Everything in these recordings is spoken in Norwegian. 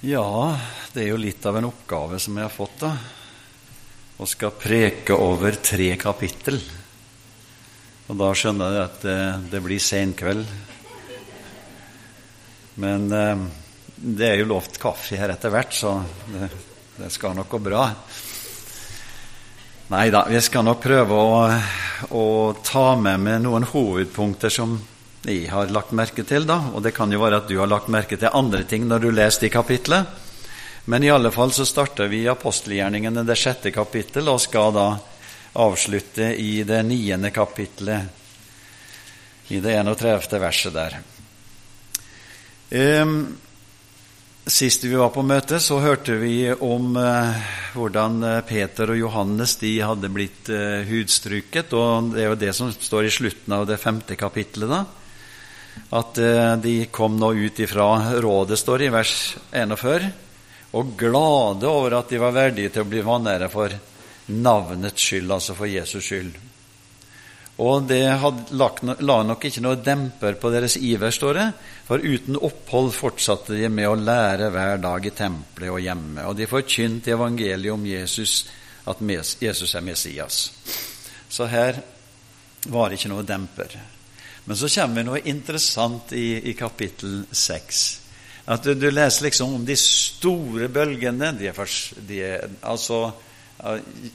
Ja, det er jo litt av en oppgave som jeg har fått, da. Å skal preke over tre kapittel. Og da skjønner jeg at det, det blir senkveld. Men eh, det er jo lovt kaffe her etter hvert, så det, det skal nok gå bra. Nei da, vi skal nok prøve å, å ta med meg noen hovedpunkter som jeg har lagt merke til, da, og det kan jo være at du har lagt merke til andre ting når du leser i kapitlet. Men i alle fall så starter vi apostelgjerningene det sjette kapittel og skal da avslutte i det niende kapittelet, i det 31. verset der. Um, Sist vi var på møte, så hørte vi om eh, hvordan eh, Peter og Johannes de hadde blitt eh, hudstruket. og Det er jo det som står i slutten av det femte kapittelet. da at eh, de kom nå ut ifra rådet, står det i vers 41, og glade over at de var verdige til å bli vanære for navnets skyld, altså for Jesus skyld. Og det lagt, la nok ikke noe demper på deres iver, står det, for uten opphold fortsatte de med å lære hver dag i tempelet og hjemme. Og de forkynte evangeliet om Jesus, at Jesus er Messias. Så her var det ikke noe demper. Men så kommer vi noe interessant i, i kapittel 6. At du, du, leser liksom om de store bølgene. De er, de er, altså,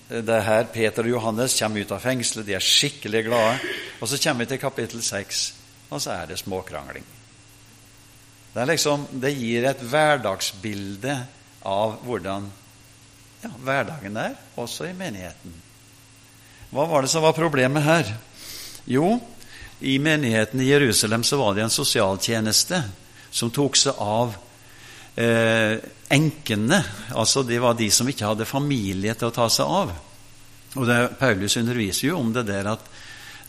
det er her Peter og Johannes kommer ut av fengselet, de er skikkelig glade. Og så kommer vi til kapittel 6, og så er det småkrangling. Det, liksom, det gir et hverdagsbilde av hvordan ja, hverdagen er, også i menigheten. Hva var det som var problemet her? Jo, i menigheten i Jerusalem så var det en sosialtjeneste som tok seg av eh, enkene. Altså det var de som ikke hadde familie til å ta seg av. Og det, Paulus underviser jo om det der at,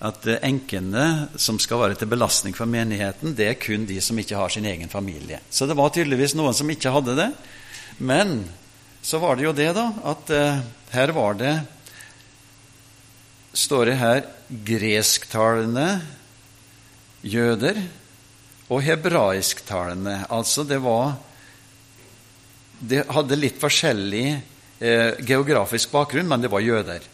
at enkene som skal være til belastning for menigheten, det er kun de som ikke har sin egen familie. Så det var tydeligvis noen som ikke hadde det. Men så var det jo det, da, at eh, her var det Står det her gresktalende jøder og hebraisktalende. Altså det var Det hadde litt forskjellig eh, geografisk bakgrunn, men det var jøder.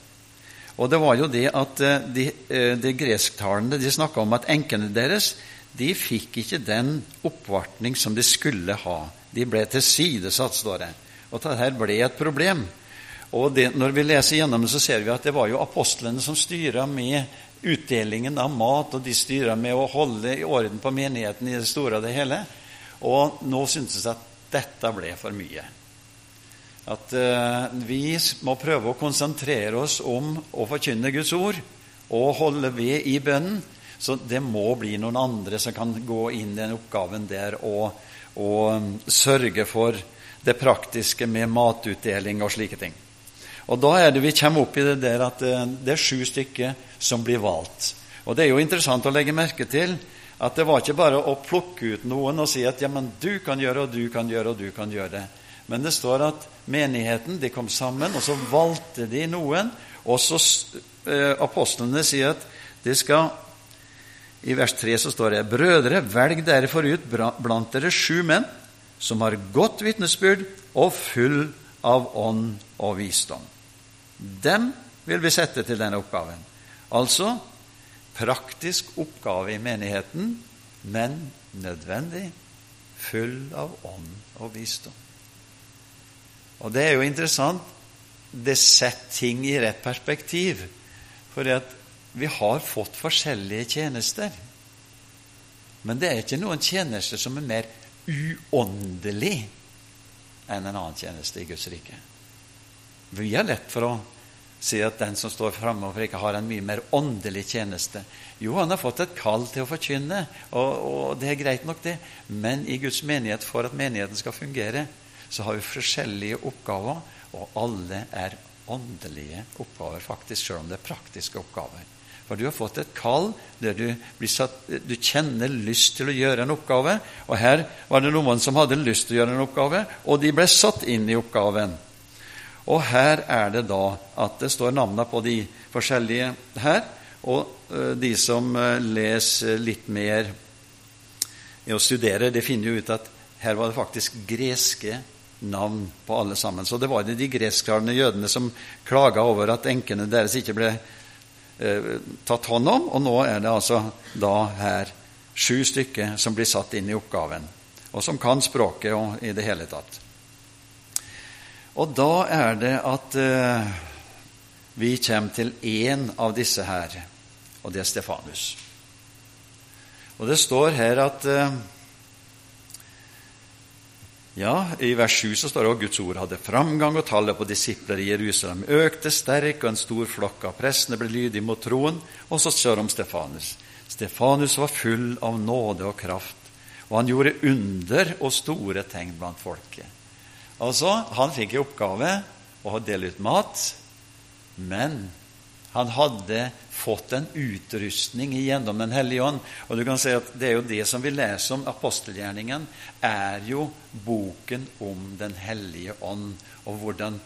Og det var jo det at eh, de, eh, de gresktalende de snakka om at enkene deres de fikk ikke den oppvartning som de skulle ha. De ble tilsidesatt, står det. Og dette ble et problem. Og det, Når vi leser gjennom det, så ser vi at det var jo apostlene som styra med utdelingen av mat, og de styrer med å holde i orden på menigheten i det store og det hele. Og nå syntes jeg at dette ble for mye. At uh, vi må prøve å konsentrere oss om å forkynne Guds ord og holde ved i bønnen. Så det må bli noen andre som kan gå inn i den oppgaven der og, og um, sørge for det praktiske med matutdeling og slike ting. Og da er det vi kommer opp i det der at uh, det er sju stykker som blir valgt. Og Det er jo interessant å legge merke til at det var ikke bare å plukke ut noen og si at ja, men du kan gjøre, og du kan gjøre, og du kan gjøre det. Men det står at menigheten de kom sammen, og så valgte de noen. Og så eh, apostlene sier at de skal I vers 3 så står det Brødre, velg derfor ut blant dere sju menn som har godt vitnesbyrd og full av ånd og visdom. Dem vil vi sette til denne oppgaven. Altså praktisk oppgave i menigheten, men nødvendig, full av ånd og visdom. Og det er jo interessant. Det setter ting i rett perspektiv. For vi har fått forskjellige tjenester. Men det er ikke noen tjenester som er mer uåndelig enn en annen tjeneste i Guds rike. Vi har lett for å si at den som står framover, ikke har en mye mer åndelig tjeneste. Jo, han har fått et kall til å forkynne, og, og, det er greit nok, det. Men i Guds menighet, for at menigheten skal fungere, så har vi forskjellige oppgaver, og alle er åndelige oppgaver, faktisk, selv om det er praktiske oppgaver. For du har fått et kall der du, satt, du, kjenner lyst til å gjøre en oppgave. Og her var det noen som hadde lyst til å gjøre en oppgave, og de ble satt inn i oppgaven. Og her er det da at det står navnene på de forskjellige her. Og eh, de som eh, leser litt mer i å studere, de finner jo ut at her var det faktisk greske navn på alle sammen. Så det var de gresktalende jødene som klaga over at enkene deres ikke ble eh, tatt hånd om, og nå er det altså da her sju stykker som blir satt inn i oppgaven, og som kan språket og i det hele tatt. Og da er det at eh, vi kommer til én av disse her, og det er Stefanus. Og det står her at eh, ja, I vers 7 så står det at Guds ord hadde framgang, og tallet på disipler i Jerusalem økte sterk, og en stor flokk av prestene ble lydige mot troen. Og så står det om Stefanus. Stefanus var full av nåde og kraft, og han gjorde under og store tegn blant folket. Altså, han fikk i oppgave å dele ut mat, men han hadde fått en utrustning gjennom Den hellige ånd. Og du kan si at Det er jo det som vi leser om apostelgjerningen, er jo boken om Den hellige ånd, og hvordan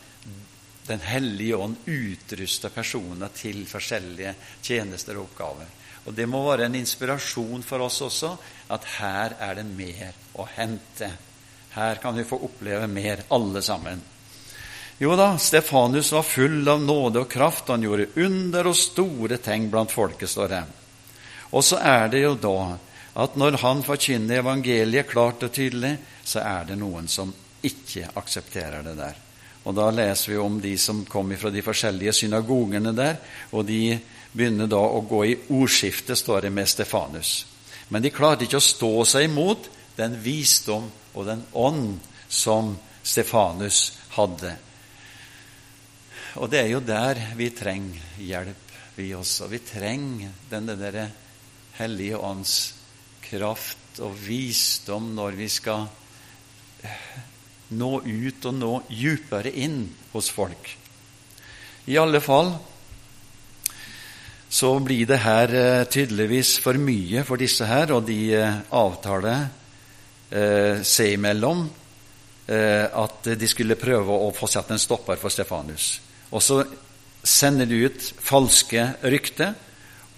Den hellige ånd utruster personer til forskjellige tjenester og oppgaver. Og Det må være en inspirasjon for oss også, at her er det mer å hente. Her kan vi få oppleve mer, alle sammen. Jo da, Stefanus var full av nåde og kraft, han gjorde under og store ting blant folket, står det. Og så er det jo da at når han forkynner evangeliet klart og tydelig, så er det noen som ikke aksepterer det der. Og da leser vi om de som kom fra de forskjellige synagogene der, og de begynner da å gå i ordskifte, står det, med Stefanus. Men de klarte ikke å stå seg imot den visdom og den ånd som Stefanus hadde. Og det er jo der vi trenger hjelp, vi også. Vi trenger denne der Hellige Ånds kraft og visdom når vi skal nå ut og nå djupere inn hos folk. I alle fall så blir det her eh, tydeligvis for mye for disse her, og de eh, avtaler eh, seg imellom eh, at de skulle prøve å få satt en stopper for Stefanus. Og så sender de ut falske rykter.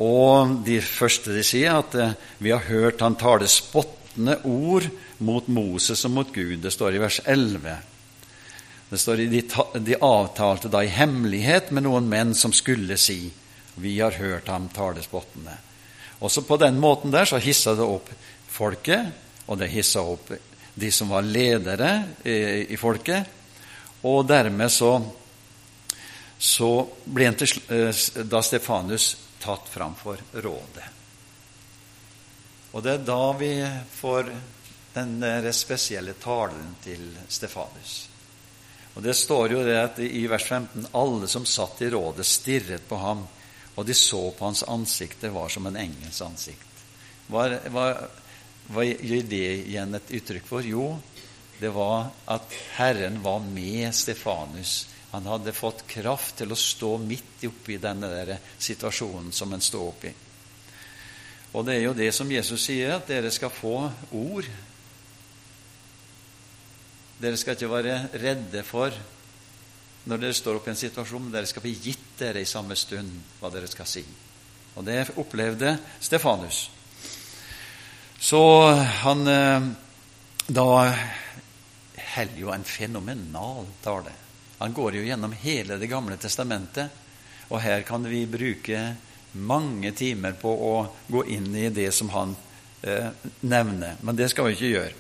Og de første de sier, at eh, vi har hørt han tale spottende ord mot Moses og mot Gud. Det står i vers 11. Det står de, de avtalte da i hemmelighet med noen menn som skulle si vi har hørt ham tale spottende. Også på den måten der så hissa det opp folket, og det hissa opp de som var ledere i, folket. Og dermed så så ble han til, eh, da Stefanus tatt fram for rådet. Og det er da vi får den spesielle talen til Stefanus. Og Det står jo det at i vers 15 alle som satt i rådet, stirret på ham, og de så på hans ansikt. Det var som en engels ansikt. Var, hva, hva gir det igjen et uttrykk for? Jo, det var at Herren var med Stefanus han hadde fått kraft til å stå midt oppi denne der situasjonen som en står oppi. Og det er jo det som Jesus sier, at dere skal få ord. Dere skal ikke være redde for når dere står opp i en situasjon, men dere skal bli gitt dere i samme stund hva dere skal si. Og det opplevde Stefanus. Så han eh, da holder jo en fenomenal tale. Han går jo gjennom hele Det gamle testamentet, og her kan vi bruke mange timer på å gå inn i det som han eh, nevner. Men det skal vi ikke gjøre.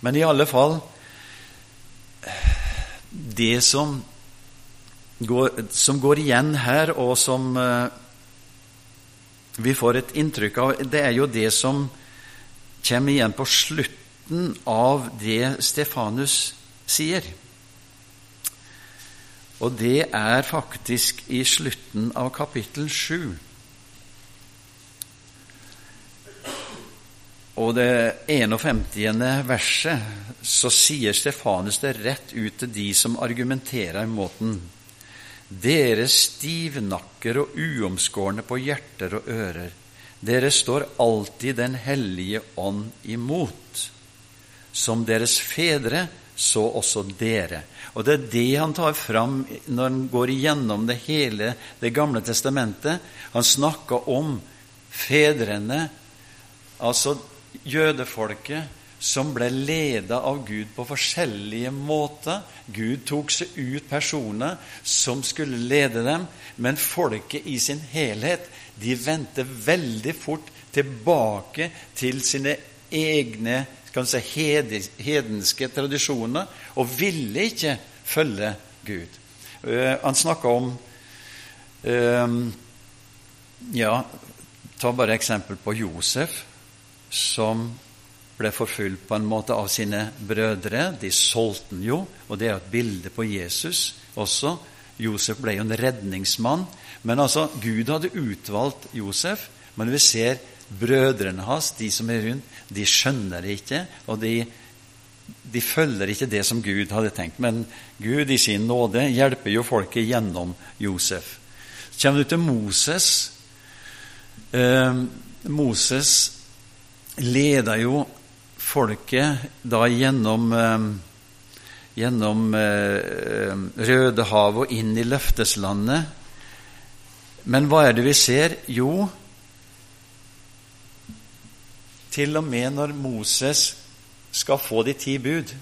Men i alle fall Det som går, som går igjen her, og som eh, vi får et inntrykk av, det er jo det som kommer igjen på slutten av det Stefanus sier. Og det er faktisk i slutten av kapittel 7. Og det 51. verset så sier Stefanus det rett ut til de som argumenterer mot den. Dere stivnakker og uomskårne på hjerter og ører, dere står alltid Den hellige ånd imot. Som deres fedre, så også dere. Og Det er det han tar fram når han går igjennom det hele Det gamle testamentet. Han snakker om fedrene, altså jødefolket, som ble leda av Gud på forskjellige måter. Gud tok seg ut personer som skulle lede dem, men folket i sin helhet de vendte veldig fort tilbake til sine egne skal si, hedenske tradisjoner og ville ikke følge Gud. Uh, han snakka om uh, Ja, ta bare eksempel på Josef, som ble forfulgt på en måte av sine brødre. De solgte den jo, og det er et bilde på Jesus også. Josef ble jo en redningsmann. Men altså, Gud hadde utvalgt Josef, men vi ser brødrene hans, de som er rundt, de skjønner det ikke, og de, de følger ikke det som Gud hadde tenkt. Men Gud i sin nåde hjelper jo folket gjennom Josef. Så kommer du til Moses. Eh, Moses leder jo folket da gjennom, eh, gjennom eh, Rødehavet og inn i løfteslandet. Men hva er det vi ser? Jo, til og med når Moses skal få de ti bud,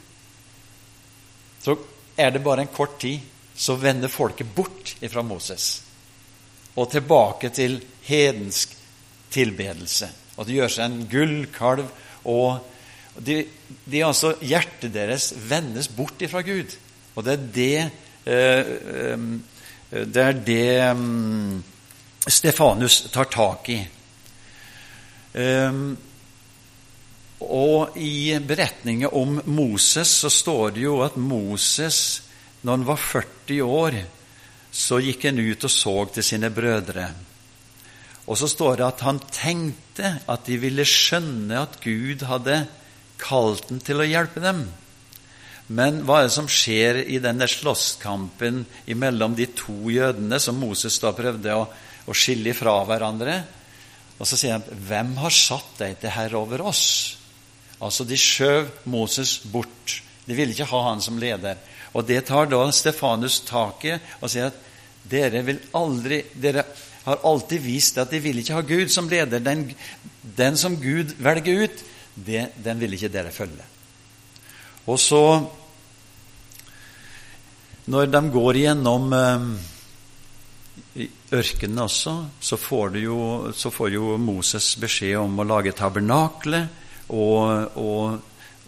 så er det bare en kort tid, så vender folket bort fra Moses og tilbake til hedensk tilbedelse. Og det gjør seg en gullkalv og de, de altså, Hjertet deres vendes bort ifra Gud. Og det er det eh, eh, Det er det um, Stefanus tar tak i. Um, og i beretningen om Moses så står det jo at Moses, når han var 40 år, så gikk han ut og så til sine brødre. Og så står det at han tenkte at de ville skjønne at Gud hadde kalt den til å hjelpe dem. Men hva er det som skjer i denne slåsskampen mellom de to jødene som Moses da prøvde å, å skille fra hverandre? Og så sier han, 'Hvem har satt deg til herre over oss?' Altså, de skjøv Moses bort. De ville ikke ha han som leder. Og det tar da Stefanus tak i og sier at dere vil aldri Dere har alltid vist at de vil ikke ha Gud som leder. Den, den som Gud velger ut, det, den vil ikke dere følge. Og så, når de går gjennom eh, ørkenen også, så får, jo, så får, jo, Moses beskjed om å lage tabernaklet og, og,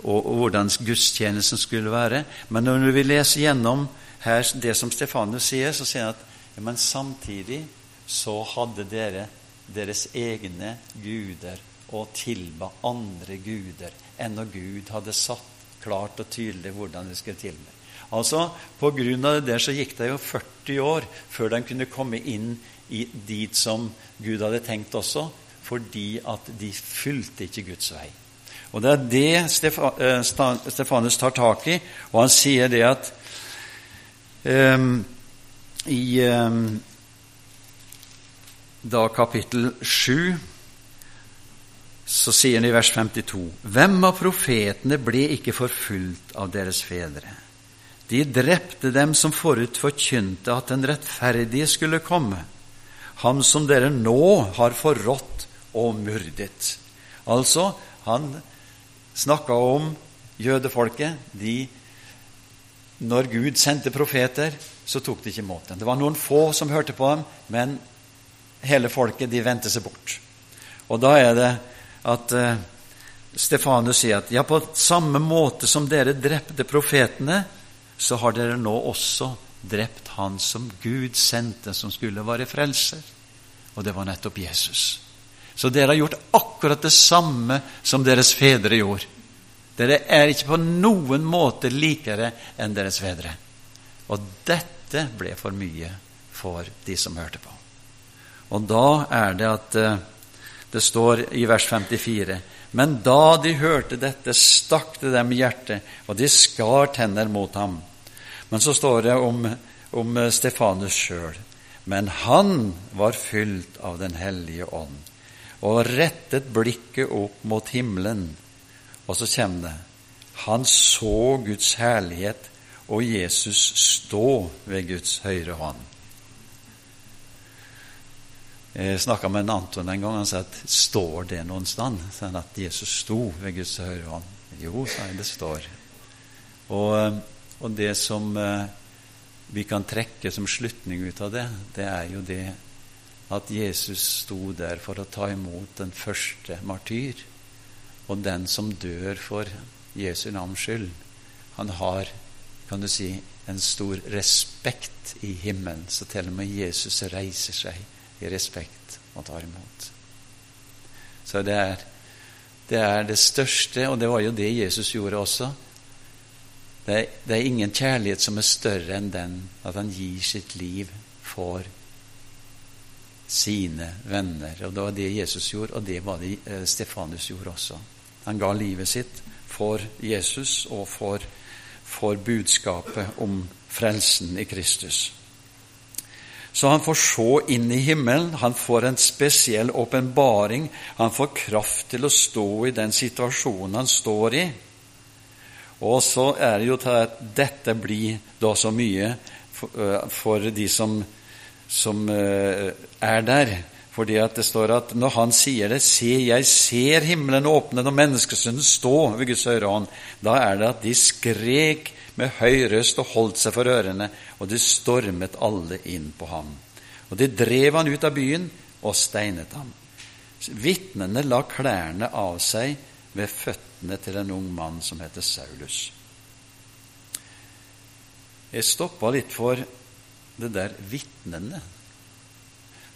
og, og hvordan gudstjenesten skulle være. Men når vi leser gjennom her det som Stefanus sier, så sier han at ja, men samtidig så hadde dere deres egne guder og tilba andre guder enn når Gud hadde satt klart og tydelig hvordan de skulle tilbe. Altså, På grunn av det der så gikk det jo 40 år før de kunne komme inn i dit som Gud hadde tenkt også, fordi at de fulgte ikke Guds vei. Og Det er det eh, Stefanus tar tak i, og han sier det at um, i um, da kapittel 7 så sier han i vers 52.: Hvem av profetene ble ikke forfulgt av deres fedre? De drepte dem som forut forkynte at den rettferdige skulle komme, ham som dere nå har forrådt og myrdet. Altså, han snakka om jødefolket. De, når Gud sendte profeter, så tok de ikke imot dem. Det var noen få som hørte på dem, men hele folket de vendte seg bort. Og da er det at uh, Stefanus sier at ja, på samme måte som dere drepte profetene, så har dere nå også drept han som Gud sendte, som skulle være frelser. Og det var nettopp Jesus. Så dere har gjort akkurat det samme som deres fedre gjorde. Dere er ikke på noen måte likere enn deres fedre. Og dette ble for mye for de som hørte på. Og da er det at uh, det står i vers 54.: Men da de hørte dette, stakk det dem i hjertet, og de skar tenner mot ham. Men så står det om, om Stefanus sjøl. Men han var fylt av Den hellige ånd og rettet blikket opp mot himmelen. Og så kommer det Han så Guds herlighet og Jesus stå ved Guds høyre hånd. Jeg snakka med en Anton en gang. Han sa at står det noen sted sånn at Jesus sto ved Guds høyre hånd? Jo, sa jeg, det står. Og, og det som eh, vi kan trekke som slutning ut av det, det er jo det at Jesus sto der for å ta imot den første martyr. Og den som dør for Jesu navns skyld, han har, kan du si, en stor respekt i himmelen. Så til og med Jesus reiser seg i respekt og tar imot. Så det er, det er det største, og det var jo det Jesus gjorde også. Det er, det er, ingen kjærlighet som er større enn den at han gir sitt liv for sine venner. Og Det var det Jesus gjorde, og det var det eh, Stefanus gjorde også. Han ga livet sitt for Jesus og for, for budskapet om frelsen i Kristus. Så han får se inn i himmelen, han får en spesiell åpenbaring, han får kraft til å stå i den situasjonen han står i. Og så er det jo til at dette blir da så mye for, de som, som er der. Fordi at det står at når han sier det 'Se, jeg ser himmelen åpne når menneskesønnen stå ved Guds høyre hånd', da er det at de skrek med høy røst og holdt seg for ørene, og de stormet alle inn på ham. Og de drev han ut av byen og steinet ham. Vitnene la klærne av seg ved føttene til en ung mann som heter Saulus. Jeg stoppa litt for det der vitnene.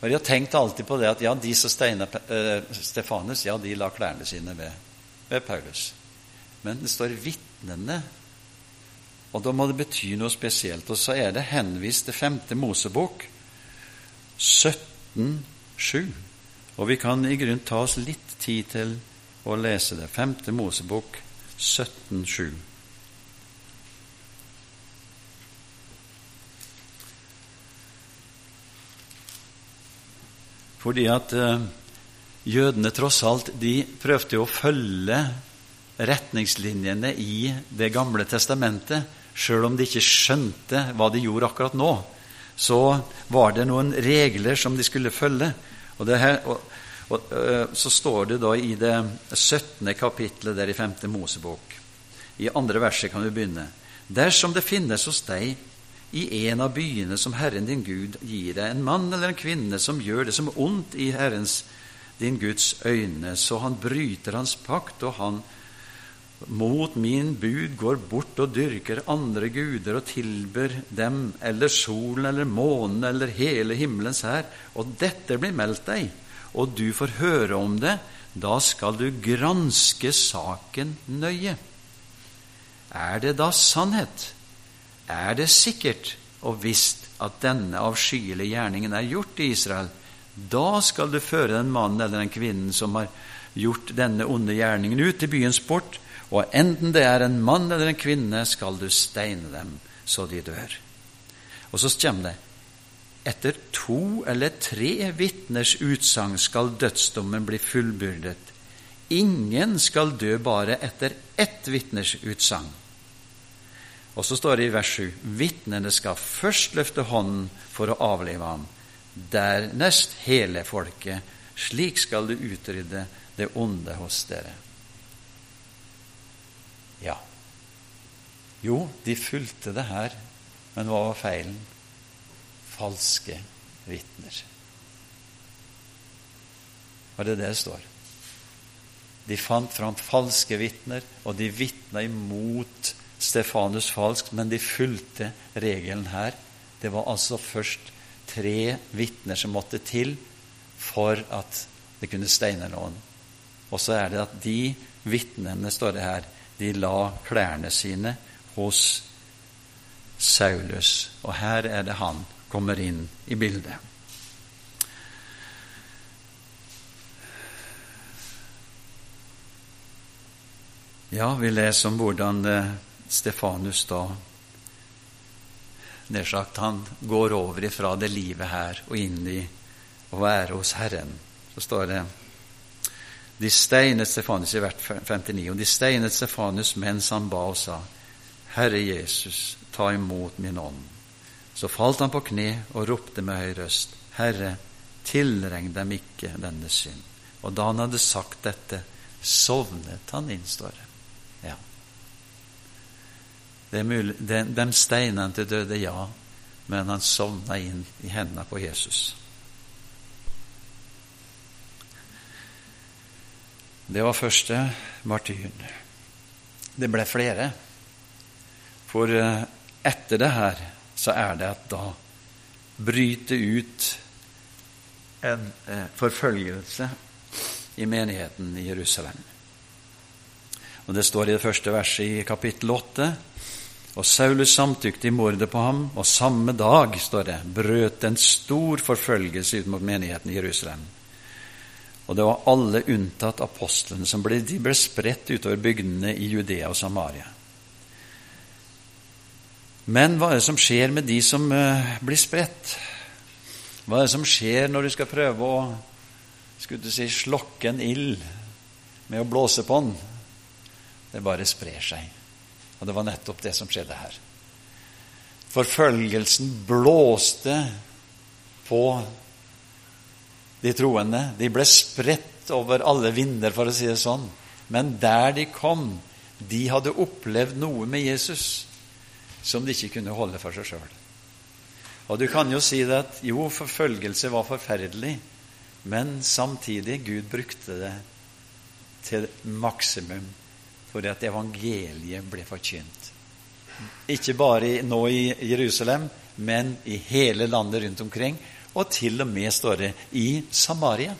Og Jeg har tenkt alltid på det at ja, de som steina eh, Stefanus, ja, de la klærne sine ved, ved Paulus. Men det står vitnene. Og da må det bety noe spesielt. Og så er det henvist til femte Mosebok 17,7. Og vi kan i grunn ta oss litt tid til å lese det. Femte Mosebok 17,7. Fordi at eh, jødene tross alt de prøvde å følge retningslinjene i Det gamle testamentet, sjøl om de ikke skjønte hva de gjorde akkurat nå. Så var det noen regler som de skulle følge. Og, her, og, og, øh, så står det da i det 17. kapitlet der i 5. Mosebok, i andre verset kan vi begynne. Dersom det finnes hos deg i en av byene som Herren din Gud gir deg, en mann eller en kvinne som gjør det som ondt i Herrens din Guds øyne, så han bryter hans pakt, og han mot min bud går bort og dyrker andre guder og tilber dem, eller solen eller månen eller hele himmelens hær, og dette blir meldt deg, og du får høre om det, da skal du granske saken nøye. Er det da sannhet? Er det sikkert og visst at denne avskyelige gjerningen er gjort i Israel? Da skal du føre den mannen eller den kvinnen som har gjort denne onde gjerningen, ut til byens port, og enten det er en mann eller en kvinne, skal du steine dem så de dør. Og så kommer det etter to eller tre vitners utsagn skal dødsdommen bli fullbyrdet. Ingen skal dø bare etter ett vitners utsagn. Og så står det i vers 7.: Vitnene skal først løfte hånden for å avlive ham, dernest hele folket. Slik skal du utrydde det onde hos dere. Ja. Jo, de fulgte det her, men hva var feilen? falske vitner. Og det er det det står. De fant fram falske vitner, og de vitna imot Stefanus falskt, men de fulgte regelen her. Det var altså først tre vitner som måtte til for at det kunne steine noen. Og så er det at de vitnene, står det her, de la klærne sine hos Saulus. Og her er det han kommer inn i bildet. Ja, vi leser om hvordan eh, Stefanus da nær sagt, han går over ifra det livet her og inn i å være hos Herren. Så står det De steinet Stefanus i hvert 59, og de steinet Stefanus mens han ba og sa, Herre Jesus, ta imot min ånd. Så falt han på kne og ropte med høy røst, Herre, tilregn dem ikke denne synd. Og da han hadde sagt dette, sovnet han inn, står det. Ja. Det mulig, de, de til døde, ja, men han sovna inn i hendene på Jesus. Det var første martyren. Det ble flere. For eh, etter det her så er det at da bryter ut en eh, forfølgelse i menigheten i Jerusalem. Og Det står i det første verset i kapittel 8. Og Saulus samtykte i mordet på ham, og samme dag, står det, brøt en stor forfølgelse ut mot menigheten i Jerusalem. Og det var alle unntatt apostlene som ble, de ble spredt utover bygdene i Judea og Samaria. Men hva er det som skjer med de som uh, blir spredt? Hva er det som skjer når du skal prøve å skulle du si, slokke en ild med å blåse på den? Det bare sprer seg. Og det var nettopp det som skjedde her. Forfølgelsen blåste på de troende. De ble spredt over alle vinder, for å si det sånn. Men der de kom, de hadde opplevd noe med Jesus som de ikke kunne holde for seg sjøl. Og du kan jo si det at jo, forfølgelse var forferdelig, men samtidig Gud brukte det til maksimum for at evangeliet ble forkynt. Ikke bare nå i Jerusalem, men i hele landet rundt omkring, og til og med, står det, i Samaria.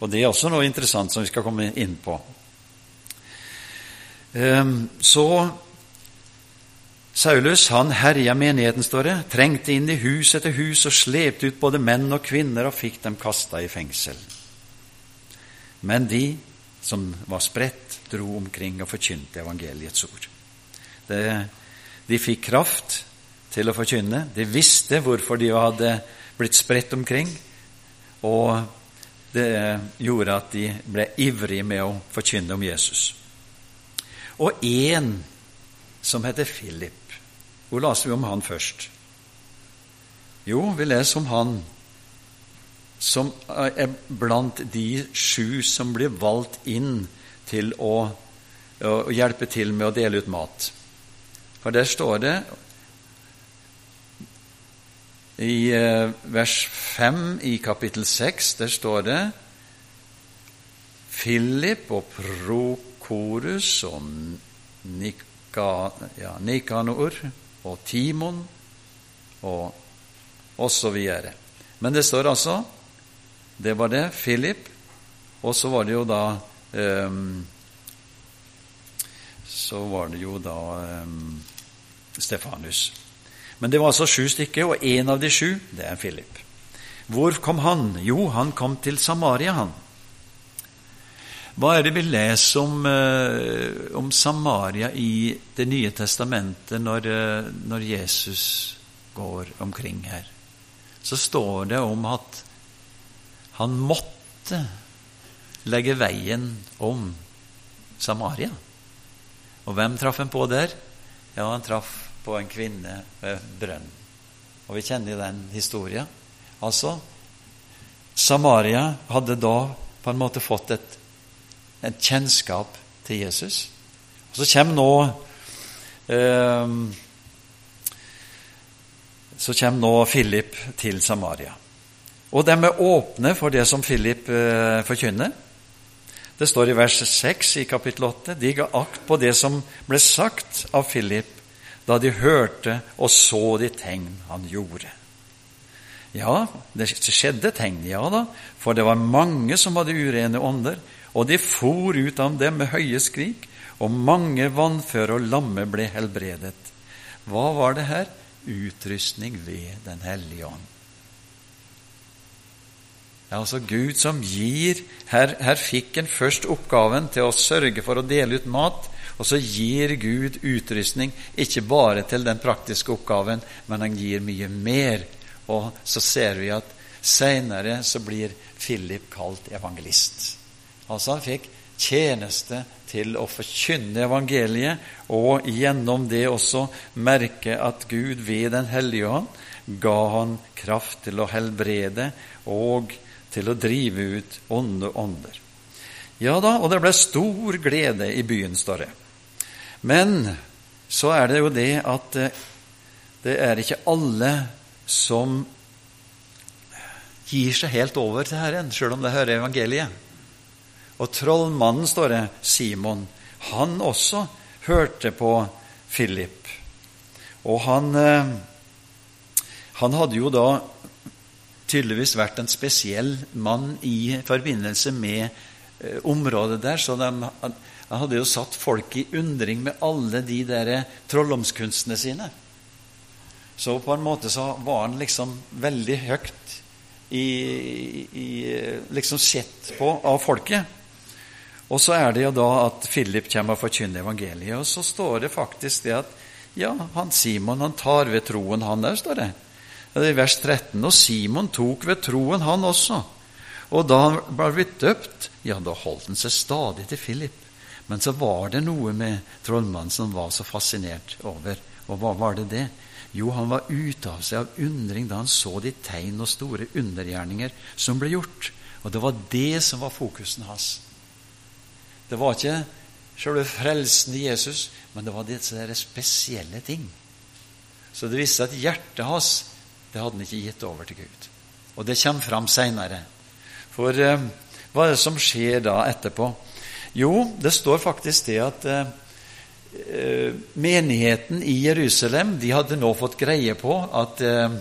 Og Det er også noe interessant som vi skal komme inn på. Ehm, så Saulus han herja menigheten, står det, trengte inn i hus etter hus og slepte ut både menn og kvinner og fikk dem kasta i fengsel. Men de som var spredt, dro omkring og forkynte evangeliets ord. De fikk kraft til å forkynne. De visste hvorfor de hadde blitt spredt omkring, og det gjorde at de ble ivrige med å forkynne om Jesus. Og én som heter Philip. Hvor leser vi om han først? Jo, vi leser om han som er blant de sju som blir valgt inn til å, å hjelpe til med å dele ut mat. For der står det i eh, vers 5 i kapittel 6 der står det Philip og Prokorus og Nika, ja, Nikanor og Timon og osv. Men det står altså det var det. Philip. Og så var det jo da um, Så var det jo da um, Stefanus. Men det var altså sju stykker, og en av de sju, det er Philip. Hvor kom han? Jo, han kom til Samaria, han. Hva er det vi leser om, uh, om Samaria i Det nye testamentet når, uh, når Jesus går omkring her? Så står det om at han måtte legge veien om Samaria. Og hvem traff han på der? Ja, han traff på en kvinne ved brønn. Og vi kjenner den historien. Altså, Samaria hadde da på en måte fått et, et kjennskap til Jesus. Og så kommer nå eh, Så kommer nå Philip til Samaria. Og de er åpne for det som Philip eh, forkynner. Det står i vers 6 i kapittel 8 de ga akt på det som ble sagt av Philip da de hørte og så de tegn han gjorde. Ja, det skjedde tegn, ja da, for det var mange som hadde urene ånder, og de for ut av dem med høye skrik, og mange vannføre og lamme ble helbredet. Hva var det her? Utrustning ved Den hellige ånd. Ja, altså Gud som gir her, her fikk en først oppgaven til å sørge for å dele ut mat, og så gir Gud utrustning ikke bare til den praktiske oppgaven, men han gir mye mer. Og så ser vi at seinere så blir Philip kalt evangelist. Altså han fikk tjeneste til å forkynne evangeliet, og gjennom det også merke at Gud ved Den hellige ånd ga han kraft til å helbrede og til å drive ut onde ånder. Ja da, og det ble stor glede i byen, står det. Men så er det jo det at eh, det er ikke alle som gir seg helt over til Herren, sjøl om det hører evangeliet. Og trollmannen, står det, Simon, han også hørte på Philip. Og han, eh, han hadde jo da tydeligvis vært en spesiell mann i forbindelse med eh, området der. Så de, han hadde jo satt folk i undring med alle de der trolldomskunstene sine. Så på en måte så var han liksom veldig høyt i, i, liksom sett på av folket. Og så er det jo da at Philip kommer og forkynner evangeliet. Og så står det faktisk det at ja, han Simon han tar ved troen, han der, står det. Det er i vers 13. Og Simon tok ved troen, han også. Og da han ble døpt, ja, da holdt han seg stadig til Philip. Men så var det noe med trollmannen som var så fascinert over. Og hva var det det? Jo, han var ute av seg av undring da han så de tegn og store undergjerninger som ble gjort. Og det var det som var fokusen hans. Det var ikke selve frelsen i Jesus, men det var disse spesielle ting. Så det viste at hjertet hans det hadde han ikke gitt over til Gud. Og det kommer fram seinere. For eh, hva er det som skjer da etterpå? Jo, det står faktisk det at eh, eh menigheten i Jerusalem de hadde nå fått greie på at, eh,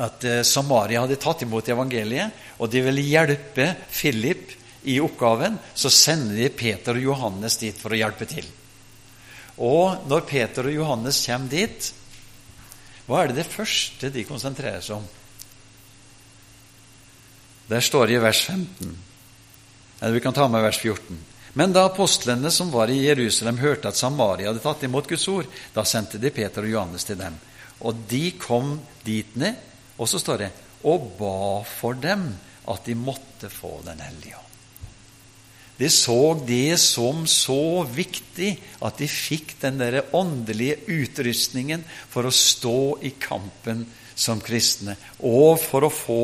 at Samaria hadde tatt imot evangeliet, og de ville hjelpe Philip i oppgaven. Så sender de Peter og Johannes dit for å hjelpe til. Og når Peter og Johannes kommer dit, hva er det det første de konsentrerer seg om? Der står det i vers 15. Eller vi kan ta med vers 14. Men da apostlene som var i Jerusalem, hørte at Samaria hadde tatt imot Guds ord, da sendte de Peter og Johannes til dem. Og de kom dit ned, og så står det, og ba for dem at de måtte få Den hellige ånd. De så det som så viktig at de fikk den der åndelige utrustningen for å stå i kampen som kristne, og for å få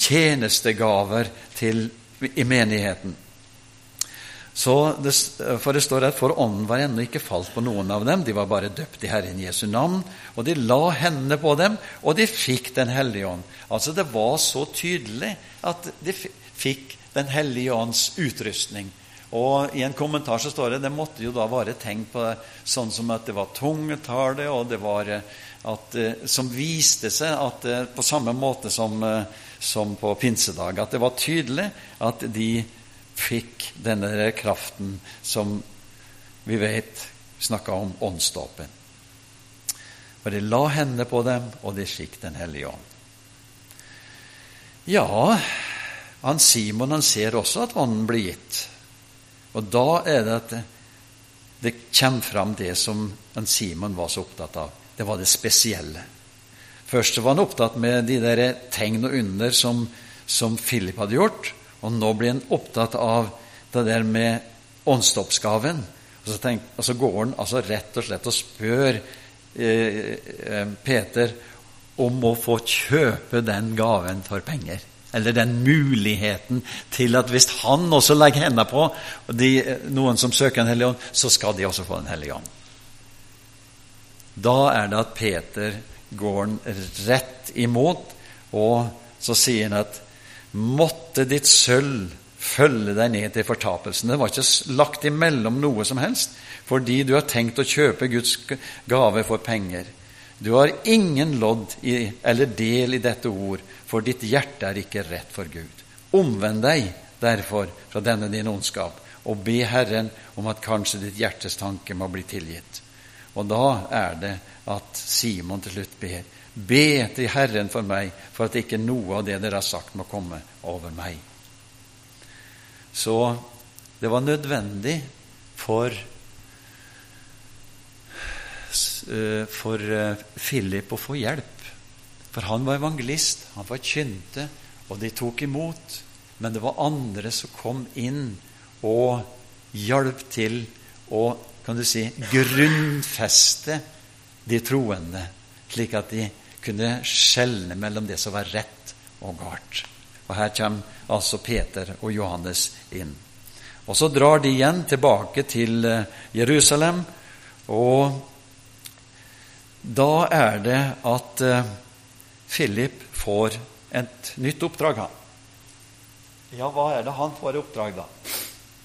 tjenestegaver til, i menigheten. Det, for det står at for ånden var ennå ikke falt på noen av dem, de var bare døpt i Herren Jesu navn, og de la hendene på dem, og de fikk Den hellige ånd. Altså Det var så tydelig at de fikk den hellige ånds utrustning. Og I en kommentar så står det det måtte jo da være tegn på sånn som at det var tungetale, og det var eh, at, eh, som viste seg at eh, på samme måte som, som på pinsedag, at det var tydelig at de fikk denne kraften som vi vet snakka om åndsdåpen. For de la hendene på dem, og de fikk Den hellige ånd. Ja, han Simon han ser også at ånden blir gitt. Og da er det at det, kommer fram det som han Simon var så opptatt av. Det var det spesielle. Først var han opptatt med de der tegn og under som, som Philip hadde gjort. Og nå blir han opptatt av det der med åndsdåpsgaven. Og, så og så går han altså rett og slett og spør eh, eh, Peter om å få kjøpe den gaven for penger eller den muligheten til at hvis han også legger hendene på de, noen som søker en hellig ånd, så skal de også få Den hellige ånd. Da er det at Peter går rett imot, og så sier han at måtte ditt sølv følge deg ned til fortapelsen. Det var ikke lagt imellom noe som helst, fordi du har tenkt å kjøpe Guds gave for penger. Du har ingen lodd i, eller del i dette ord, for ditt hjerte er ikke rett for Gud. Omvend deg derfor fra denne din ondskap, og be Herren om at kanskje ditt hjertes tanke må bli tilgitt. Og da er det at Simon til slutt ber. Be til Herren for meg, for at ikke noe av det dere har sagt, må komme over meg. Så det var nødvendig for eh, for eh, Philip å få hjelp. For han var evangelist, han forkynte, og de tok imot. Men det var andre som kom inn og hjalp til å kan du si, grunnfeste de troende, slik at de kunne skjelne mellom det som var rett og galt. Og Her kommer altså Peter og Johannes inn. Og så drar de igjen tilbake til eh, Jerusalem, og da er det at eh, Philip får et nytt oppdrag, han. Ja, hva er det han får i oppdrag, da?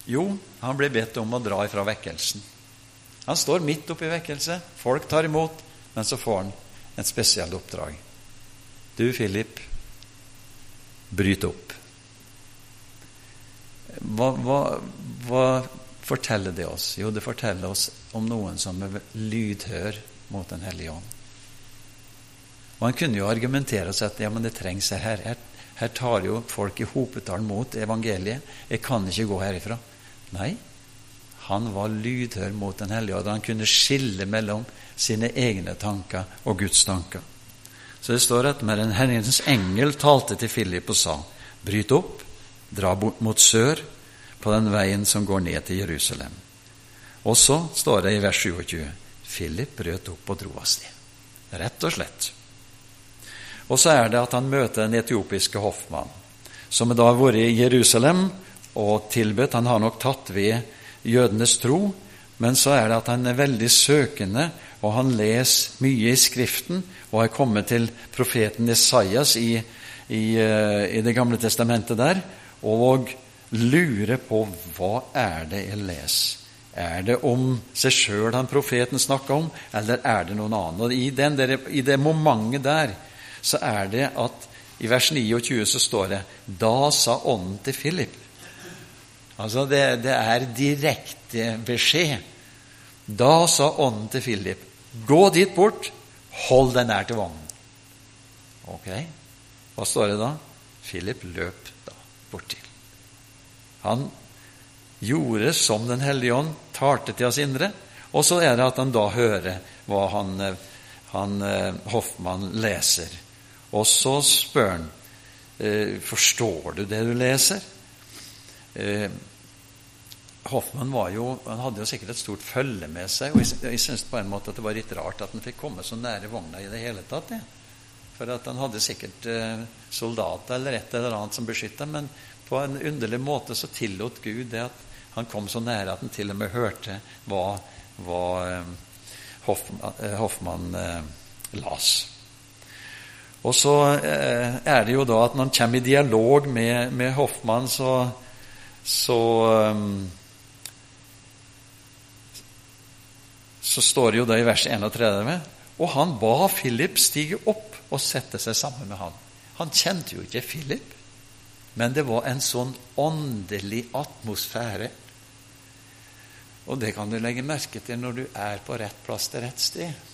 Jo, han blir bedt om å dra ifra vekkelsen. Han står midt oppi vekkelse, folk tar imot, men så får han et spesielt oppdrag. Du, Philip, bryt opp. Hva, hva, hva, forteller det oss? Jo, det forteller oss om noen som er lydhør mot Den hellige ånd. Og Han kunne jo argumentere og si at ja, men det trengs her. Her, her tar jo folk i hopetall mot evangeliet. Jeg kan ikke gå herifra. Nei, han var lydhør mot Den hellige ånd. Han kunne skille mellom sine egne tanker og Guds tanker. Så det står at med den Herrens engel talte til Philip og sa:" Bryt opp, dra bort mot sør, på den veien som går ned til Jerusalem. Og så står det i vers 27 Philip brøt opp og dro av sted. Rett og slett. Og så er det at han møter den etiopiske hoffmann, som da har vært i Jerusalem og tilbedt. Han har nok tatt ved jødenes tro, men så er det at han er veldig søkende, og han leser mye i Skriften, og er kommet til profeten Esaias i, i, eh, i Det gamle testamentet der, og lurer på hva er det jeg leser. Er det om seg sjøl han profeten snakker om, eller er det noen annen? Og I, der, i det momentet der så er det at i vers 29 så står det Da sa ånden til Philip Altså, det, det er direkte beskjed. Da sa ånden til Philip, gå dit bort, hold deg nær til vognen. Ok, hva står det da? Philip løp da bortil. Han gjorde som Den hellige ånd talte til oss indre, og så er det at han da hører hva han, han Hoffmann leser. Og så spør han eh, forstår du det du leser. Eh, Hoffmann jo, han hadde jo sikkert et stort følge med seg. og Jeg, jeg syns på en måte at det var litt rart at han fikk komme så nære vogna i det hele tatt. Ja. For at han hadde sikkert eh, soldater eller et eller annet som beskytta, men på en underlig måte så tillot Gud det at han kom så nære at han til og med hørte hva, hva eh, Hoffmann, eh, Hoffmann eh, las. Og så eh, er det jo da at når han kommer i dialog med, med Hoffmann, så, så um, så står det jo da i vers 31 og han ba Philip stige opp og sette seg sammen med han. Han kjente jo ikke Philip, men det var en sånn åndelig atmosfære. Og det kan du legge merke til når du er på rett plass til rett sted.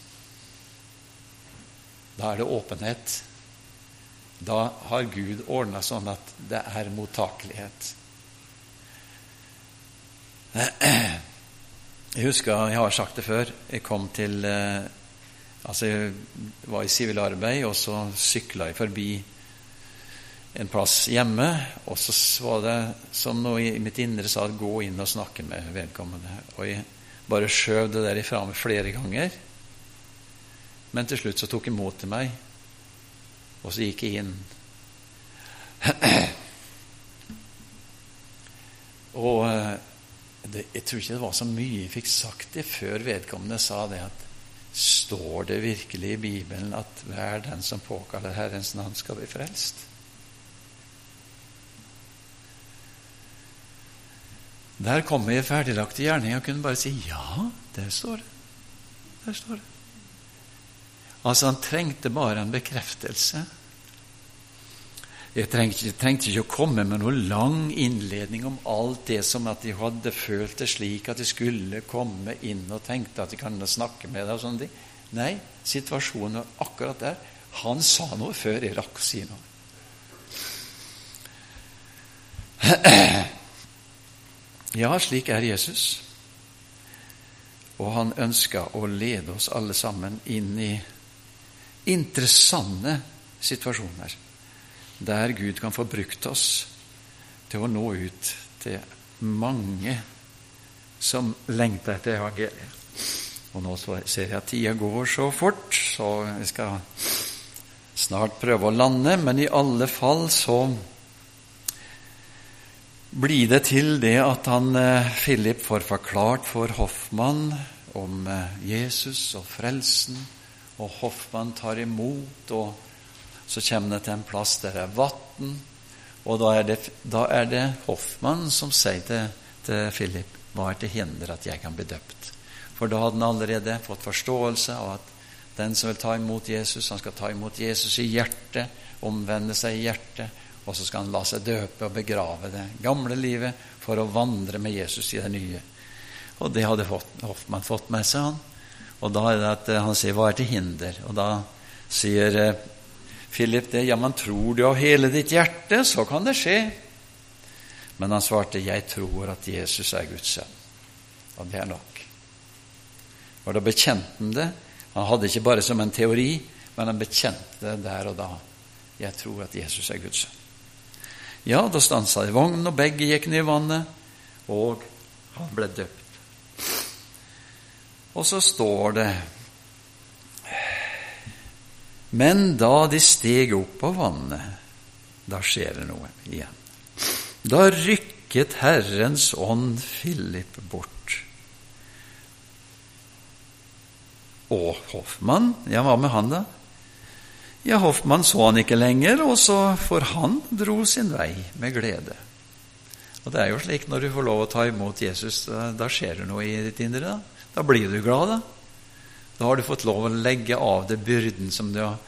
Da er det åpenhet. Da har Gud ordna sånn at det er mottakelighet. Jeg husker, jeg har sagt det før, jeg kom til eh, Altså, jeg var i sivilarbeid, og så sykla jeg forbi en plass hjemme, og så var det som noe i mitt indre sa 'gå inn og snakke med vedkommende'. Og jeg bare skjøv det der ifra meg flere ganger. Men til slutt så tok jeg mot til meg, og så gikk jeg inn. og eh, det, Jeg tror ikke det var så mye jeg fikk sagt det før vedkommende sa det at Står det virkelig i Bibelen at hver den som påkaller Herrens navn, skal bli frelst? Der kom jeg i ferdiglagte gjerninger og kunne bare si ja, der står det. Der står det. Altså, han trengte bare en bekreftelse. Jeg trengte, trengte, ikke å komme med noen lang innledning om alt det som at de hadde følt det slik at de skulle komme inn og tenkte at de kunne snakke med deg og sånne ting. Nei, situasjonen var akkurat der. Han sa noe før jeg rakk å si noe. Ja, slik er Jesus. Og han ønska å lede oss alle sammen inn i interessante situasjoner der Gud kan få brukt oss til å nå ut til mange som lengter etter evangeliet. Og nå ser jeg at tida går så fort, så vi skal snart prøve å lande. Men i alle fall så blir det til det at han, eh, Philip får forklart for Hoffmann om eh, Jesus og frelsen, og Hoffmann tar imot, og så kommer det til en plass der det er vann, og da er det, da er det Hoffmann som sier til, til Philip hva er til hinder at jeg kan bli døpt. For da hadde han allerede fått forståelse av at den som vil ta imot Jesus, han skal ta imot Jesus i hjertet, omvende seg i hjertet, og så skal han la seg døpe og begrave det gamle livet for å vandre med Jesus i det nye. Og det hadde Hoffmann fått med seg, han. Og da er det at eh, han sier 'Hva er til hinder?' Og da sier eh, Philip det. 'Ja, men tror du av hele ditt hjerte, så kan det skje.' Men han svarte, 'Jeg tror at Jesus er Guds sønn.' Og det er nok. Og da bekjente han det. Han hadde ikke bare som en teori, men han bekjente det der og da. 'Jeg tror at Jesus er Guds sønn.' Ja, da stansa de vognen, og begge gikk ned i vannet, og han ble døpt. Og så står det Men da de steg opp av vannet, da skjer det noe igjen. Da rykket Herrens ånd Philip bort. Og Hoffmann, ja, hva med han, da? Ja, Hoffmann så han ikke lenger, og så for han dro sin vei med glede. Og det er jo slik når du får lov å ta imot Jesus, da, da skjer det noe i ditt indre. Da, da blir du glad, da. Da har du fått lov å legge av deg byrden som du har,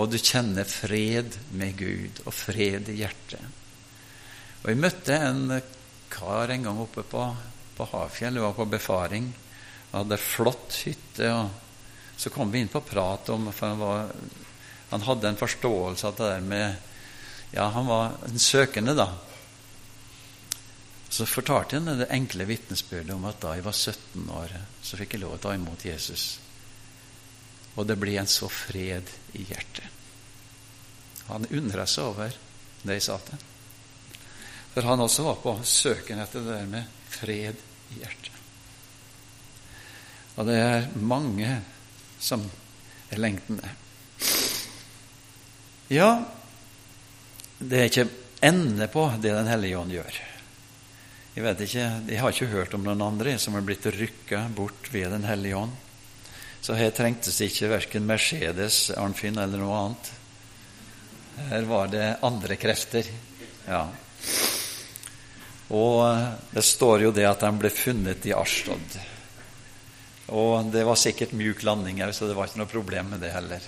og du kjenner fred med Gud og fred i hjertet. Og Jeg møtte en kar en gang oppe på, på Hafjell. Jeg var på befaring. Han hadde flott hytte. og Så kom vi inn på prat om for han, var, han hadde en forståelse av det der med Ja, han var en søkende, da. Så fortalte han det enkle vitnesbyrdet om at da jeg var 17 år, så fikk jeg lov å ta imot Jesus. Og det ble en så fred i hjertet. Han undra seg over det jeg sa til for han også var på søken etter det der med fred i hjertet. Og det er mange som er lengtende. Ja, det er ikke ende på det Den hellige ånd gjør. Jeg vet ikke, jeg har ikke hørt om noen andre som er blitt rykka bort ved Den hellige ånd. Så her trengtes ikke verken Mercedes, Arnfinn eller noe annet. Her var det andre krefter. Ja. Og eh, det står jo det at de ble funnet i Ashtod. Og det var sikkert mjuk landing òg, så det var ikke noe problem med det heller.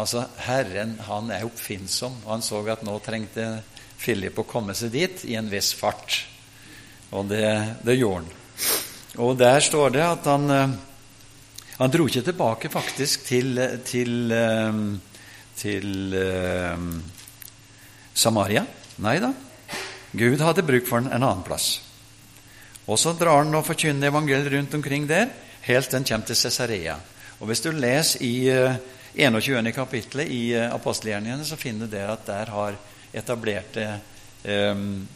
Altså, Herren han er oppfinnsom, og han så at nå trengte Philip å komme seg dit i en viss fart. Og det, det gjorde han. Og der står det at han eh, Han dro ikke tilbake faktisk til, til, eh, til, til Samaria. Nei da. Gud hadde bruk for den en annen plass. Og så drar han og forkynner evangeliet rundt omkring der, helt til han kommer til Cesarea. Og Hvis du leser i 21. Eh, kapittelet i eh, apostelgjerningene, så finner du der at der har etablerte um,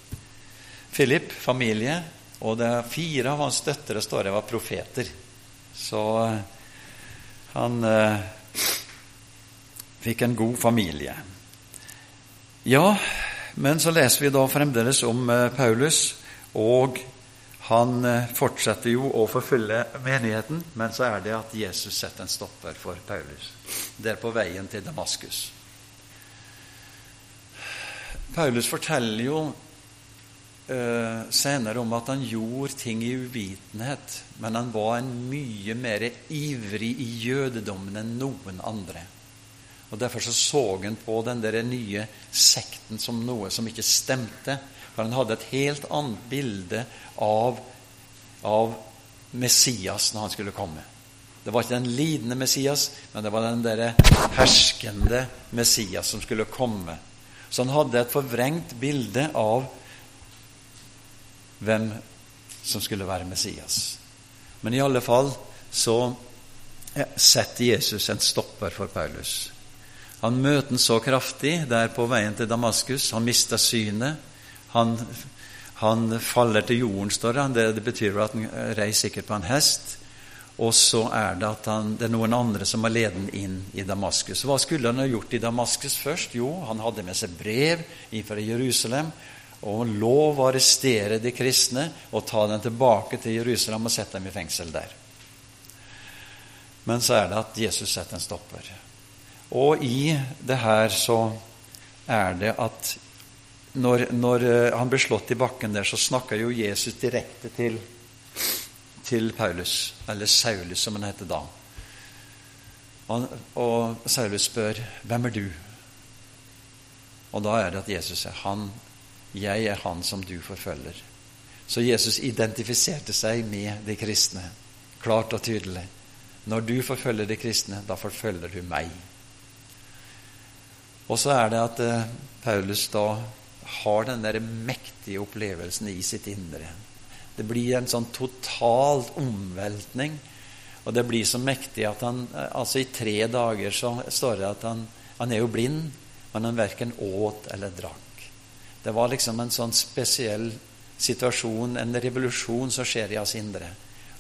Philip familie, og det er fire av hans døtre står der var profeter. Så han eh, fikk en god familie. Ja, men så leser vi da fremdeles om eh, Paulus, og han eh, fortsetter jo å forfølge menigheten, men så er det at Jesus setter en stopper for Paulus. Det er på veien til Damaskus. Paulus forteller jo uh, senere om at han gjorde ting i uvitenhet, men han var en mye mer ivrig i jødedommen enn noen andre. Og Derfor så, så han på den der nye sekten som noe som ikke stemte. For han hadde et helt annet bilde av, av Messias når han skulle komme. Det var ikke den lidende Messias, men det var den der herskende Messias som skulle komme. Så han hadde et forvrengt bilde av hvem som skulle være Messias. Men i alle fall så setter Jesus en stopper for Paulus. Han møter den så kraftig der på veien til Damaskus. Han mister synet. Han, han faller til jorden, står det. Det, det betyr at han reiser sikkert på en hest. Og så er det at han, det er noen andre som har ledet ham inn i Damaskus. Hva skulle han ha gjort i Damaskus først? Jo, han hadde med seg brev fra Jerusalem. Og lov å arrestere de kristne og ta dem tilbake til Jerusalem og sette dem i fengsel der. Men så er det at Jesus setter en stopper. Og i det her så er det at når, når eh, han blir slått i bakken der, så snakker jo Jesus direkte til, til Paulus, eller Saulus, som han heter da. Og, og Saulus spør, 'Hvem er du?' Og da er det at Jesus er 'Han, jeg er han som du forfølger'. Så Jesus identifiserte seg med de kristne, klart og tydelig. Når du forfølger de kristne, da forfølger du meg. Og så er det at eh, Paulus da har den der mektige opplevelsen i sitt indre. Det blir en sånn total omveltning. Og det blir så mektig at han eh, altså I tre dager så står det at han, han er jo blind, men han verken åt eller drakk. Det var liksom en sånn spesiell situasjon, en revolusjon som skjer i hans indre.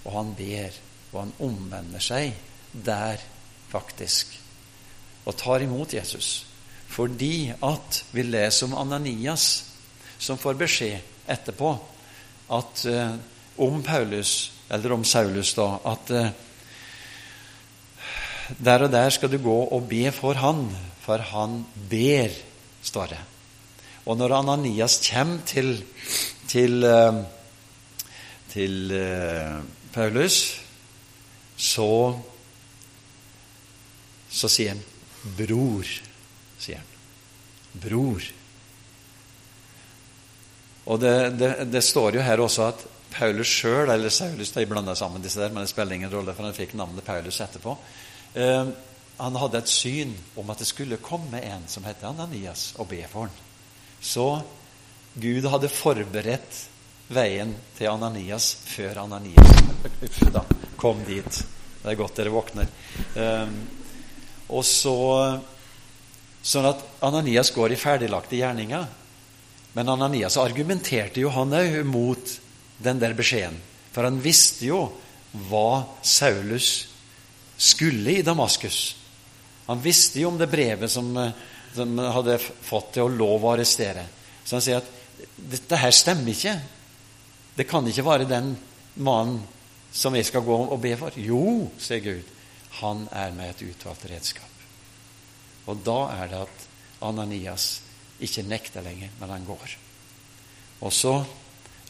Og han ber, og han omvender seg der, faktisk, og tar imot Jesus. Fordi at vi leser om Ananias, som får beskjed etterpå at uh, om Paulus, eller om Saulus, da, at uh, der og der skal du gå og be for han, for han ber, står det. Og når Ananias kommer til, til, uh, til Paulus, så, så sier han 'bror' sier han. Bror. Og det, det, det, står jo her også at Paulus sjøl, eller Saulus De blanda sammen disse der, men det spiller ingen rolle, for han fikk navnet Paulus etterpå. Eh, han hadde et syn om at det skulle komme en som het Ananias, og be for han. Så Gud hadde forberedt veien til Ananias før Ananias da, kom dit. Det er godt dere våkner. Um, og så Sånn at Ananias går i ferdiglagte gjerninger. Men Ananias argumenterte jo han òg mot den der beskjeden. For han visste jo hva Saulus skulle i Damaskus. Han visste jo om det brevet som, som hadde fått til å lov å arrestere. Så han sier at dette her stemmer ikke. Det kan ikke være den mannen som jeg skal gå og be for. Jo, sier Gud, han er med et utvalgt redskap. Og da er det at Ananias ikke nekter lenger, men han går. Og så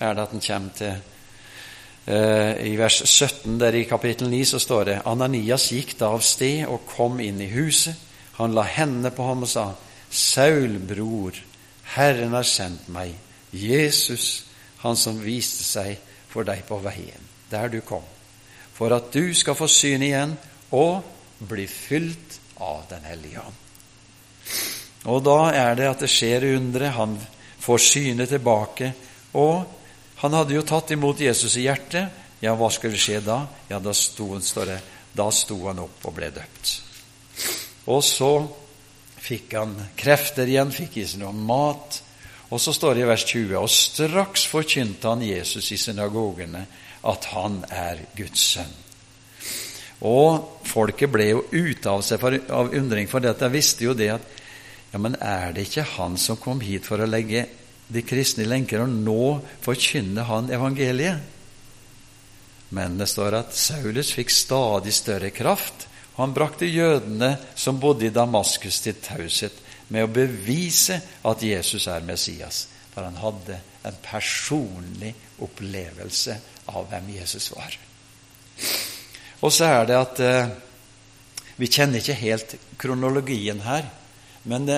er det at han kommer til eh, I vers 17 der i kapittel 9 så står det Ananias gikk da av sted og kom inn i huset. Han la hendene på ham og sa, Saul, bror, Herren har sendt meg, Jesus, han som viste seg for deg på veien, der du kom, for at du skal få syn igjen og bli fylt av Den hellige ånd. Og da er det at det skjer undre. Han får synet tilbake. Og han hadde jo tatt imot Jesus i hjertet. Ja, hva skulle skje da? Ja, da sto, står det, da sto han opp og ble døpt. Og så fikk han krefter igjen, fikk i seg noe mat. Og så står det i vers 20.: Og straks forkynte han Jesus i synagogene at han er Guds sønn. Og folket ble jo ute av seg for, av undring, for dette visste jo det at ja, men er det ikke han som kom hit for å legge de kristne i lenker, og nå forkynner han evangeliet? Men det står at Saulus fikk stadig større kraft, han brakte jødene som bodde i Damaskus, til taushet med å bevise at Jesus er Messias. For han hadde en personlig opplevelse av hvem Jesus var. Og så er det at eh, vi kjenner ikke helt kronologien her. Men,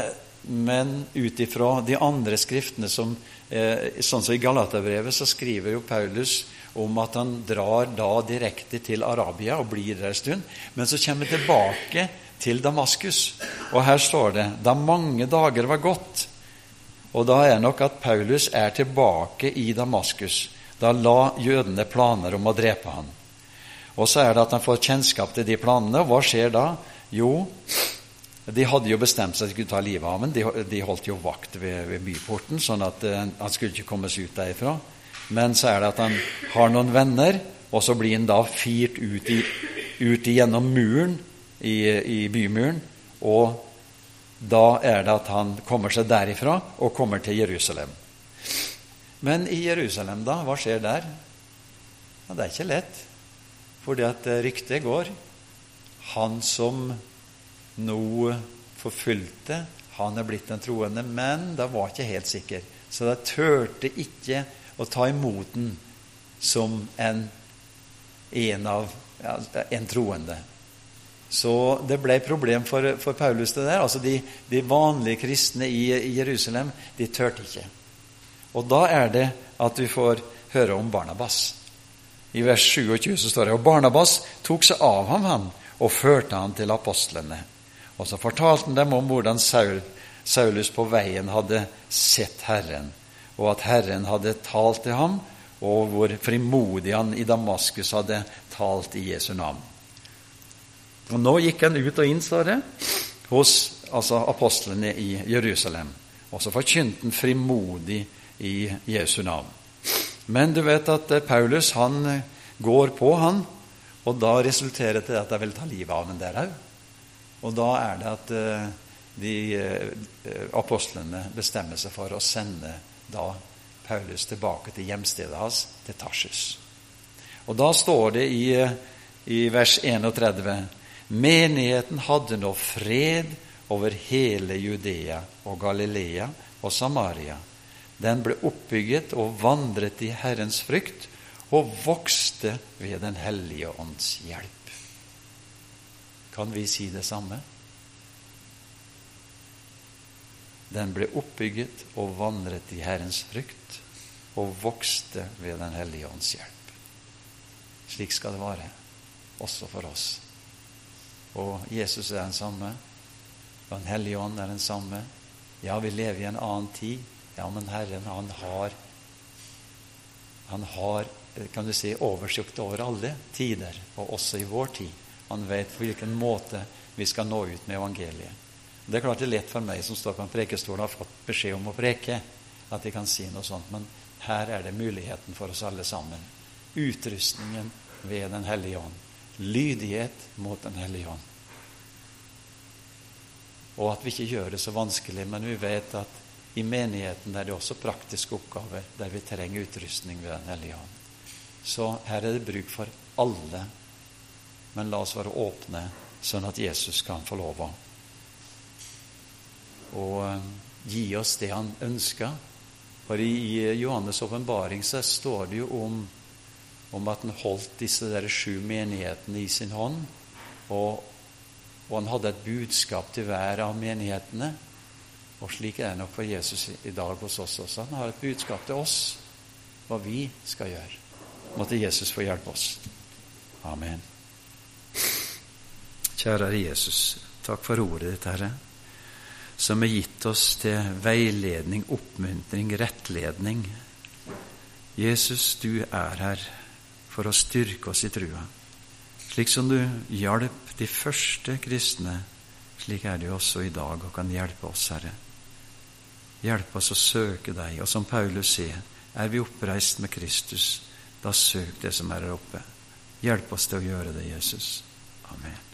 men ut ifra de andre skriftene, som, eh, sånn som i Galaterbrevet, så skriver jo Paulus om at han drar da direkte til Arabia og blir der en stund. Men så kommer han tilbake til Damaskus. Og her står det da mange dager var gått. Og da er nok at Paulus er tilbake i Damaskus. Da la jødene planer om å drepe ham. Og så er det at han får kjennskap til de planene. Og hva skjer da? Jo, de hadde jo bestemt seg at de skulle ta livet av ham. De, de, holdt jo vakt ved, ved byporten, sånn at uh, han skulle ikke komme seg ut derifra. Men så er det at han har noen venner, og så blir han da firt ut, i, ut igjennom muren, i, i bymuren. Og da er det at han kommer seg derifra og kommer til Jerusalem. Men i Jerusalem, da? Hva skjer der? Ja, det er ikke lett. Fordi at eh, ryktet går. Han som nå forfulgte, han er blitt en troende. Men da var ikke helt sikker. Så da turte ikke å ta imot den som en, en av en troende. Så det ble et problem for, for, Paulus, det der. Altså de, de vanlige kristne i, i, Jerusalem, de turte ikke. Og da er det at vi får høre om Barnabas. I vers 27 så står det og Barnabas tok seg av ham, han, og førte han til apostlene. Og så fortalte han dem om hvordan Saul, Saulus på veien hadde sett Herren, og at Herren hadde talt til ham, og hvor frimodig han i Damaskus hadde talt i Jesu navn. Og Nå gikk han ut og inn, står det, hos altså apostlene i Jerusalem. Og så forkynte han frimodig i Jesu navn. Men du vet at eh, Paulus han eh, går på, han, og da resulterer det at de vil ta livet av ham der òg. Og da er det at eh, de apostlene bestemmer seg for å sende da Paulus tilbake til hjemstedet hans, til Tarsus. Og da står det i, i vers 31 Menigheten hadde nå fred over hele Judea og Galilea og Samaria. Den ble oppbygget og vandret i Herrens frykt og vokste ved Den hellige ånds hjelp. Kan vi si det samme? Den ble oppbygget og vandret i Herrens frykt og vokste ved Den hellige ånds hjelp. Slik skal det være, også for oss. Og Jesus er den samme. Og Den hellige ånd er den samme. Ja, vi lever i en annen tid. Ja, men Herren, han har Han har, kan du si, oversikt over alle tider, og også i vår tid. Han vet på hvilken måte vi skal nå ut med evangeliet. Det er klart det er lett for meg som står på en prekestol og har fått beskjed om å preke, at jeg kan si noe sånt. Men her er det muligheten for oss alle sammen. Utrustningen ved Den hellige ånd lydighet mot Den hellige ånd. Og at vi ikke gjør det så vanskelig, men vi vet at i menigheten er det også praktiske oppgaver der vi trenger utrustning ved Den hellige ånd. Så her er det bruk for alle. Men la oss være åpne, sånn at Jesus kan få lov å og eh, gi oss det han ønska. For i Johannes' åpenbaring så står det jo om om at han holdt disse der sju menighetene i sin hånd. Og, og, han hadde et budskap til hver av menighetene. Og slik er det nok for Jesus i dag hos oss også. Han har et budskap til oss, hva vi skal gjøre. Måtte Jesus få hjelpe oss. Amen. Kjære Jesus, takk for ordet ditt, Herre, som er gitt oss til veiledning, oppmuntring, rettledning. Jesus, du er her for å styrke oss i trua. Slik som du hjalp de første kristne, slik er jo også i dag og kan hjelpe oss, Herre. Hjelp oss å søke deg, og som Paulus sier, er vi oppreist med Kristus, da søk det som er her oppe. Hjelp oss til å gjøre det, Jesus. Amen.